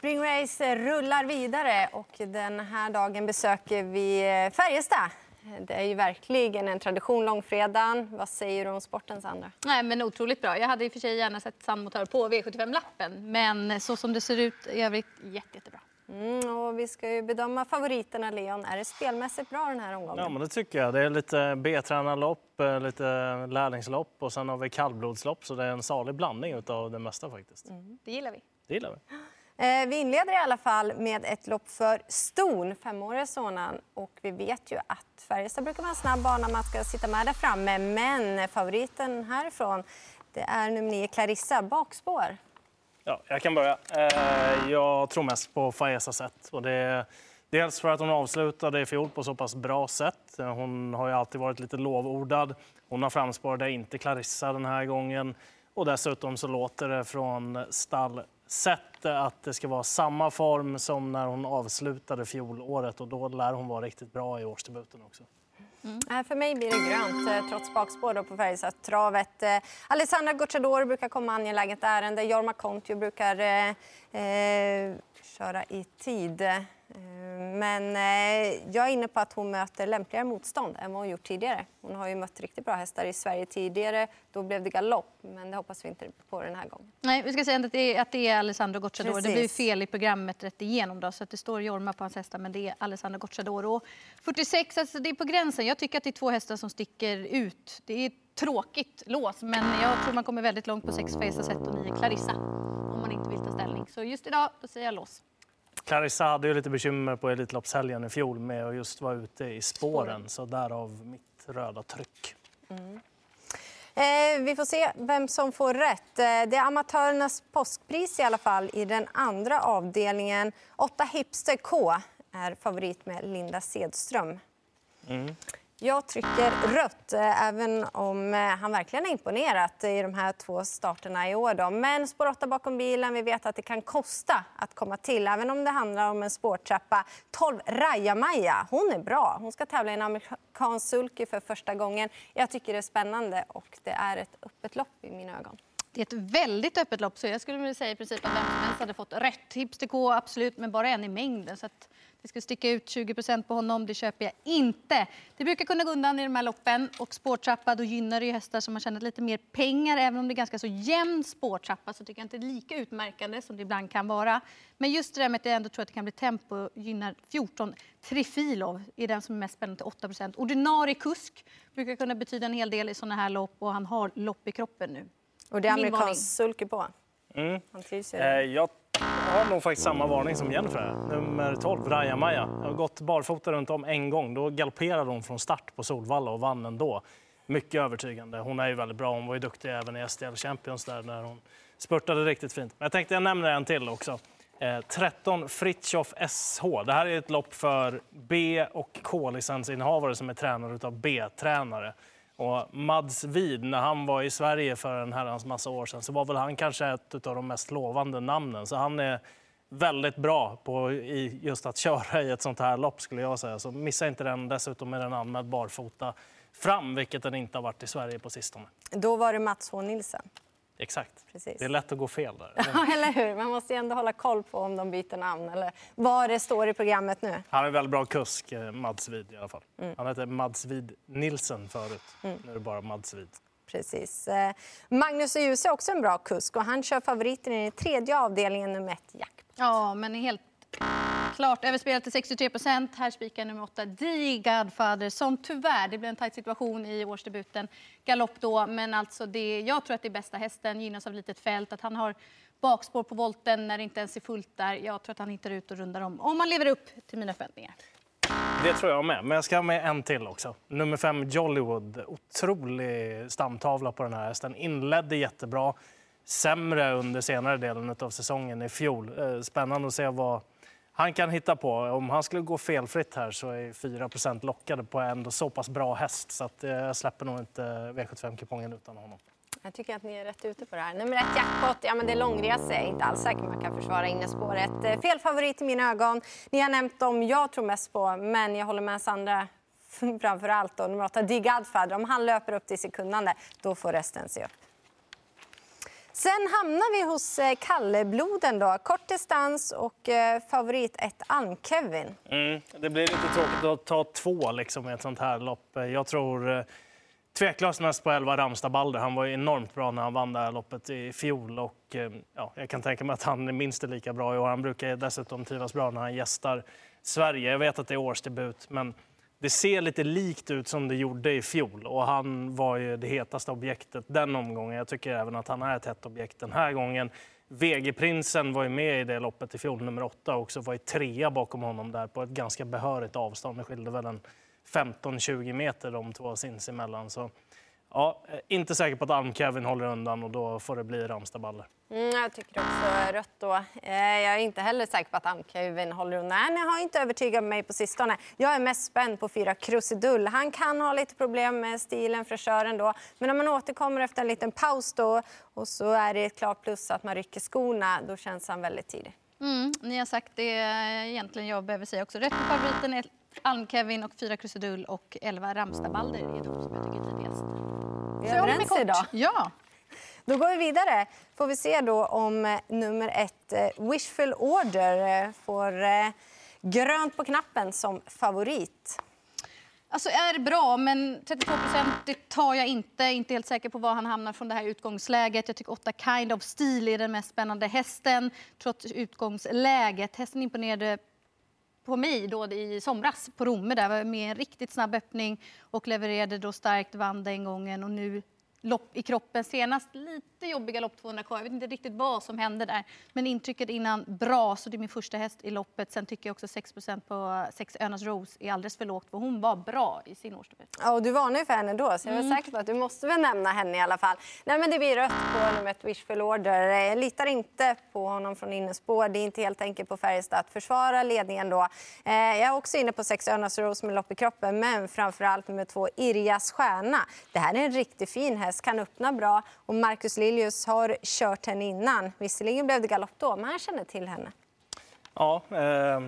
Springrace rullar vidare och den här dagen besöker vi Färjestad. Det är ju verkligen en tradition långfredagen. Vad säger du om sporten, Sandra? Nej, men otroligt bra. Jag hade i och för sig gärna sett sandmotör på V75-lappen, men så som det ser ut i övrigt, jätte, jättebra. Mm, och vi ska ju bedöma favoriterna, Leon. Är det spelmässigt bra den här omgången? Ja, men det tycker jag. Det är lite B-tränarlopp, eh, lite lärlingslopp och sen har vi kallblodslopp. Så det är en salig blandning av det mesta faktiskt. Mm, det gillar vi. Det gillar vi. Eh, vi inleder i alla fall med ett lopp för Ston, femåriga sonen. Och vi vet ju att Färjestad brukar vara en snabb bana, man ska sitta med där framme. Men favoriten härifrån, det är nummer 9 Clarissa, bakspår. Ja, jag kan börja. Eh, jag tror mest på Faezas sätt. Och det är dels för att hon avslutade i fjol på så pass bra sätt. Hon har ju alltid varit lite lovordad. Hon har framspår det är inte Clarissa den här gången. Och dessutom så låter det från stall sett att det ska vara samma form som när hon avslutade fjolåret och då lär hon vara riktigt bra i årsdebuten också. Mm. För mig blir det grönt, eh, trots bakspår på Färjestadstravet. Eh, Alessandra Gocciador brukar komma angeläget ärende. Jorma Kontio brukar eh, eh köra i tid. Men jag är inne på att hon möter lämpligare motstånd än vad hon gjort tidigare. Hon har ju mött riktigt bra hästar i Sverige tidigare. Då blev det galopp, men det hoppas vi inte på den här gången. Nej, vi ska säga att det är, att det är Alessandro Gocciadoro. Det blir fel i programmet rätt igenom då, så att det står Jorma på hans hästar, men det är Alessandro Gocciadoro. 46, alltså det är på gränsen. Jag tycker att det är två hästar som sticker ut. Det är tråkigt lås, men jag tror man kommer väldigt långt på sex Faces 1 och 9 Clarissa om man inte vill ta ställning. Så just idag, då säger jag lås. Clarissa hade ju lite bekymmer på Elitloppshelgen i fjol med att just vara ute i spåren, så därav mitt röda tryck. Mm. Eh, vi får se vem som får rätt. Eh, det är amatörernas påskpris i alla fall i den andra avdelningen. Åtta Hipster K är favorit med Linda Sedström. Mm. Jag trycker rött, eh, även om eh, han verkligen har imponerat i de här två starterna i år. Då. Men spår 8 bakom bilen, vi vet att det kan kosta att komma till, även om det handlar om en spårtrappa. 12 Raja-Maja, hon är bra. Hon ska tävla i en amerikansk sulky för första gången. Jag tycker det är spännande och det är ett öppet lopp i mina ögon. Det är ett väldigt öppet lopp, så jag skulle vilja säga i princip att vem som helst hade fått rätt. Hipster K, absolut, men bara en i mängden. Så att det skulle sticka ut 20% på honom, det köper jag inte. Det brukar kunna gå undan i de här loppen och spårtrappa, då gynnar det ju hästar som har tjänat lite mer pengar. Även om det är ganska så jämn spårtrappa så tycker jag inte det är lika utmärkande som det ibland kan vara. Men just det där med att jag ändå tror att det kan bli tempo gynnar 14. Trifilov är den som är mest spännande till 8 Ordinarie kusk brukar kunna betyda en hel del i sådana här lopp och han har lopp i kroppen nu. Och det är amerikansk sulky på? Mm. Han trivs eh, jag har nog faktiskt samma varning som Jennifer. Nummer 12, Raja Maja. Jag har gått barfota runt om en gång. Då galopperade hon från start på Solvalla och vann ändå. Mycket övertygande. Hon är ju väldigt bra. Hon var ju duktig även i STL Champions där när hon spurtade riktigt fint. Men jag tänkte jag nämner en till också. Eh, 13 Fritjof SH. Det här är ett lopp för B och K-licensinnehavare som är tränare av B-tränare. Och Mads Wid, när han var i Sverige för en herrans massa år sedan så var väl han kanske ett av de mest lovande namnen. Så han är väldigt bra på just att köra i ett sånt här lopp skulle jag säga. Så missa inte den. Dessutom är den anmäld barfota fram, vilket den inte har varit i Sverige på sistone. Då var det Mats H Nilsen. Exakt. Precis. Det är lätt att gå fel där. Ja, eller hur? Man måste ändå hålla koll på om de byter namn eller vad det står i programmet nu. Han är väldigt bra kusk, eh, Mads Vid i alla fall. Mm. Han hette Mads Vid Nilsen förut. Mm. Nu är det bara Mads Vid. Precis. Eh, Magnus Djuse är också en bra kusk och han kör favoriten i tredje avdelningen nummer ett, Jackpot. Ja, men helt Klart överspelat till 63 procent. Här spikar nummer 8, The Godfather, som tyvärr, det blir en tajt situation i årsdebuten. Galopp då, men alltså det, jag tror att det är bästa hästen, gynnas av litet fält. Att han har bakspår på volten när det inte ens är fullt där. Jag tror att han hittar ut och rundar om, om han lever upp till mina förväntningar. Det tror jag med, men jag ska ha med en till också. Nummer fem, Jollywood. Otrolig stamtavla på den här hästen. Inledde jättebra. Sämre under senare delen av säsongen i fjol. Eh, spännande att se vad han kan hitta på. Om han skulle gå felfritt här så är 4% lockade på en så pass bra häst. Så att eh, jag släpper nog inte V75-kupongen utan honom. Jag tycker att ni är rätt ute på det här. Nummer ett, jackpot. Ja, men det är långresa. Jag är inte alls säker man kan försvara innespåret. Eh, fel favorit i mina ögon. Ni har nämnt dem jag tror mest på, men jag håller med Sandra framför allt. Nummer åtta, Dig Godfather. Om han löper upp till sekundande, då får resten se upp. Sen hamnar vi hos eh, Kallebloden. Då. Kort distans och eh, favorit ett Ann-Kevin. Mm, det blir lite tråkigt att ta två liksom, i ett sånt här lopp. Jag tror eh, tveklöst mest på 11 Ramstad Balder. Han var enormt bra när han vann det här loppet i fjol. Och, ja, jag kan tänka mig att han är minst lika bra i år. Han brukar dessutom trivas bra när han gästar Sverige. Jag vet att det är årsdebut, men det ser lite likt ut som det gjorde i fjol och han var ju det hetaste objektet den omgången. Jag tycker även att han är ett hett objekt den här gången. VG-prinsen var ju med i det loppet i fjol, nummer åtta, och också var i trea bakom honom där på ett ganska behörigt avstånd. Det skilde väl en 15-20 meter de två sinsemellan. Så Ja, eh, inte säker på att Alm-Kevin håller undan och då får det bli Ramstadballer. Mm, jag tycker också rött då. Eh, jag är inte heller säker på att Alm-Kevin håller undan. Han har inte övertygat mig på sistone. Jag är mest spänd på fyra Krusidull. Han kan ha lite problem med stilen, fräschören då. Men när man återkommer efter en liten paus då och så är det ett klart plus att man rycker skorna, då känns han väldigt tidig. Mm, ni har sagt det egentligen jag behöver säga också. Rätt på favoriten är Alm-Kevin och fyra Krusidull och elva Ramstadbalder i ett som jag tycker är tidigast. Vi är överens idag. Ja. Då går vi vidare. Får vi se då om eh, nummer ett, eh, Wishful Order, eh, får grönt på knappen som favorit. Alltså är bra, men 32 det tar jag inte. Inte helt säker på var han hamnar från det här utgångsläget. Jag tycker 8 Kind of Steel är den mest spännande hästen trots utgångsläget. Hästen imponerade på mig då i somras på Romme där med en riktigt snabb öppning och levererade då starkt, vann den gången och nu lopp i kroppen senast. Lite jobbiga lopp 200 kvar. Jag vet inte riktigt vad som hände där. Men intrycket innan bra, så det är min första häst i loppet. Sen tycker jag också 6% på 6 Önas Rose är alldeles för lågt för hon var bra i sin årsdebut. Ja, och du varnar ju för henne då så jag är mm. säker på att du måste väl nämna henne i alla fall. Nej men det blir rött på nummer ett Wishful Order. Jag litar inte på honom från innespår. Det är inte helt enkelt på Färjestad att försvara ledningen då. Eh, jag är också inne på 6 Önas Rose med lopp i kroppen men framförallt med två Irjas Stjärna. Det här är en riktigt fin häst häst kan öppna bra. Och Marcus Liljus har kört henne innan. Visserligen blev det galopp då, men han känner till henne. Ja, eh,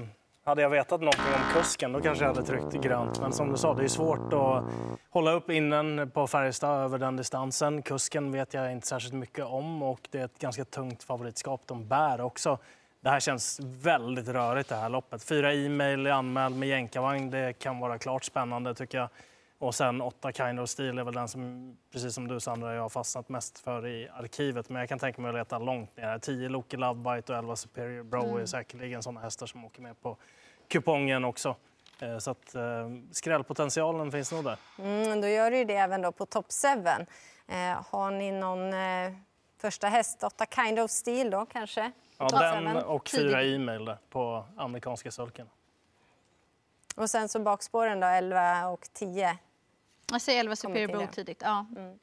hade jag vetat någonting om kusken då kanske jag hade tryckt grönt. Men som du sa, det är svårt att hålla upp innen på Färjestad över den distansen. Kusken vet jag inte särskilt mycket om och det är ett ganska tungt favoritskap de bär också. Det här känns väldigt rörigt det här loppet. Fyra e-mail anmäld med jänkarvagn, det kan vara klart spännande tycker jag. Och sen åtta Kind of Steel är väl den som, precis som du Sandra, jag har fastnat mest för i arkivet. Men jag kan tänka mig att leta långt ner. 10 Loki Lovebite och 11 Superior Bro mm. är säkerligen sådana hästar som åker med på kupongen också. Eh, så att eh, skrällpotentialen finns nog där. Mm, då gör du det även då på Top 7. Eh, har ni någon första häst, 8 Kind of Steel då kanske? Ja, den och fyra e-mail på amerikanska sulken. Och sen så bakspåren då, 11 och 10. Jag säger 11 Superior Bowl tidigt. Ja. Mm.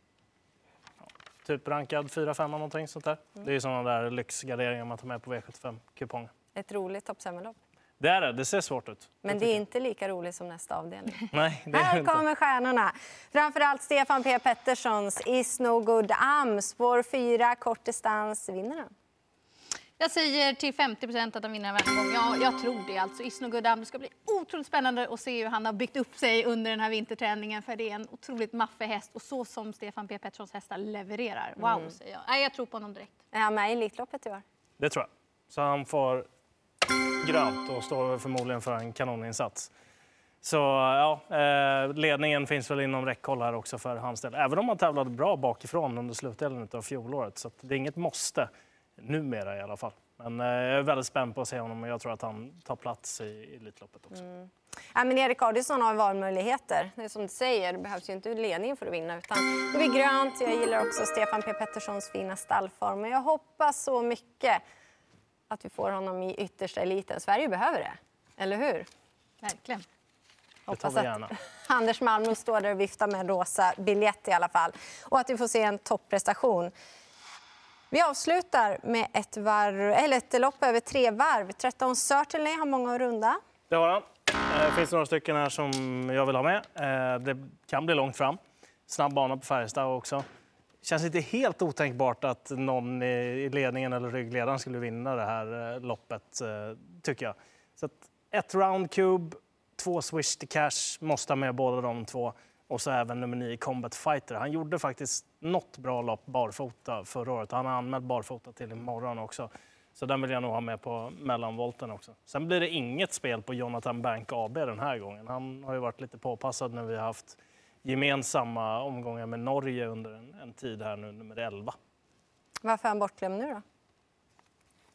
Typ rankad 4-5 någonting sånt där. Mm. Det är sådana där lyxgarderingar man tar med på V75-kupongen. Ett roligt topp 7-lopp. Det är det, det ser svårt ut. Men det är inte lika roligt som nästa avdelning. Nej, det Här inte. kommer stjärnorna. Framförallt Stefan P Petterssons Is No Good Am. Spår 4, kort distans. Vinner han? Jag säger till 50 procent att han vinner varje gång. Ja, jag tror det. Alltså, Isno Gudam. Det ska bli otroligt spännande att se hur han har byggt upp sig under den här vinterträningen. För det är en otroligt maffig häst och så som Stefan P Petterssons hästar levererar. Wow, mm. säger jag. Nej, jag tror på honom direkt. Är han med i Elitloppet i år? Det tror jag. Så han får grönt och står förmodligen för en kanoninsats. Så ja, eh, ledningen finns väl inom räckhåll här också för hans del. Även om han tävlade bra bakifrån under slutdelen av fjolåret. Så det är inget måste. Numera i alla fall. Men eh, jag är väldigt spänd på att se honom och jag tror att han tar plats i Elitloppet också. Mm. Ja, men Erik Adielsson har valmöjligheter. Det är som du säger, det behövs ju inte ledning för att vinna. Utan det blir grönt. Jag gillar också Stefan P Petterssons fina stallform. Men jag hoppas så mycket att vi får honom i yttersta eliten. Sverige behöver det, eller hur? Verkligen. Hoppas att Anders Malmö står där och viftar med en rosa biljett i alla fall. Och att vi får se en topprestation. Vi avslutar med ett, varv, eller ett lopp över tre varv. 13 Certainly har många att runda. Det har han. Eh, det finns några stycken här som jag vill ha med. Eh, det kan bli långt fram. Snabb bana på Färjestad också. känns inte helt otänkbart att någon i ledningen eller ryggledaren skulle vinna det här eh, loppet, tycker jag. Så ett round cube, två swish to cash, måste ha med båda de två. Och så även nummer 9 Combat Fighter. Han gjorde faktiskt något bra lopp barfota förra året. Han har anmält barfota till imorgon också. Så den vill jag nog ha med på mellanvolten också. Sen blir det inget spel på Jonathan Bank AB den här gången. Han har ju varit lite påpassad när vi har haft gemensamma omgångar med Norge under en, en tid här nu, nummer 11. Varför är han bortglömd nu då?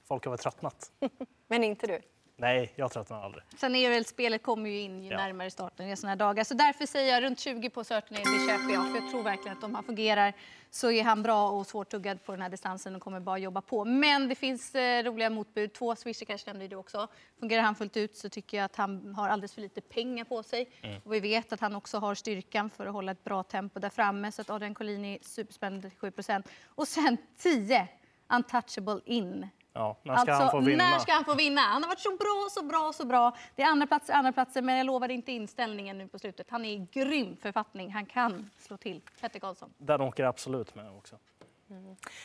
Folk har väl tröttnat? Men inte du? Nej, jag tröttnar aldrig. Sen är väl spelet kommer ju in ju Ja. närmare starten i såna här dagar. Så därför säger jag runt 20 på Certainly, det köper jag. För jag tror verkligen att om han fungerar så är han bra och svårtuggad på den här distansen och kommer bara jobba på. Men det finns eh, roliga motbud. Två Swisher Cash nämnde du också. Fungerar han fullt ut så tycker jag att han har alldeles för lite pengar på sig. Och vi vet att han också har styrkan för att hålla ett bra tempo där framme. Så att Adrian Collini superspännande till 7% Och sen 10 Untouchable in. Ja, när ska han få vinna? Alltså, När ska han få vinna? Han har varit så bra, så bra, så bra. Det är andra platser, andra platser, men jag lovar inte inställningen nu på slutet. Han är i grym författning. Han kan slå till. Petter Karlsson. Den åker absolut med också.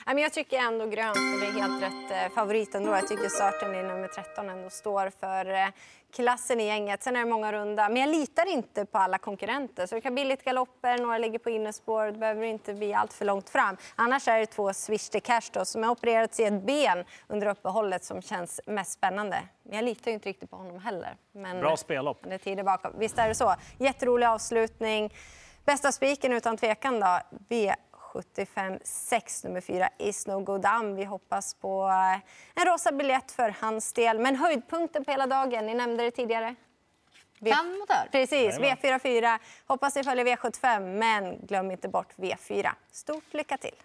Men jag tycker ändå grönt är det helt rätt eh, favorit ändå. Jag tycker starten i nummer 13 ändå står för eh, klassen i gänget. Sen är det många runda, men jag litar inte på alla konkurrenter. Så det kan bli lite galopper, några ligger på innerspår. Det behöver inte bli allt för långt fram. Annars är det två Swish to Cash då, som har opererats i ett ben under uppehållet som känns mest spännande. Men jag litar inte riktigt på honom heller. Men, Bra spellopp. det är tider bakom. Visst är det så. Jätterolig avslutning. Bästa spiken utan tvekan då. V75 6 nummer 4 Is No Go Down. Vi hoppas på eh, en rosa biljett för hans del. Men höjdpunkten på hela dagen, ni nämnde det tidigare. V-. Precis, Jajamän. V44. Hoppas ni följer V75, men glöm inte bort V4. Stort lycka till!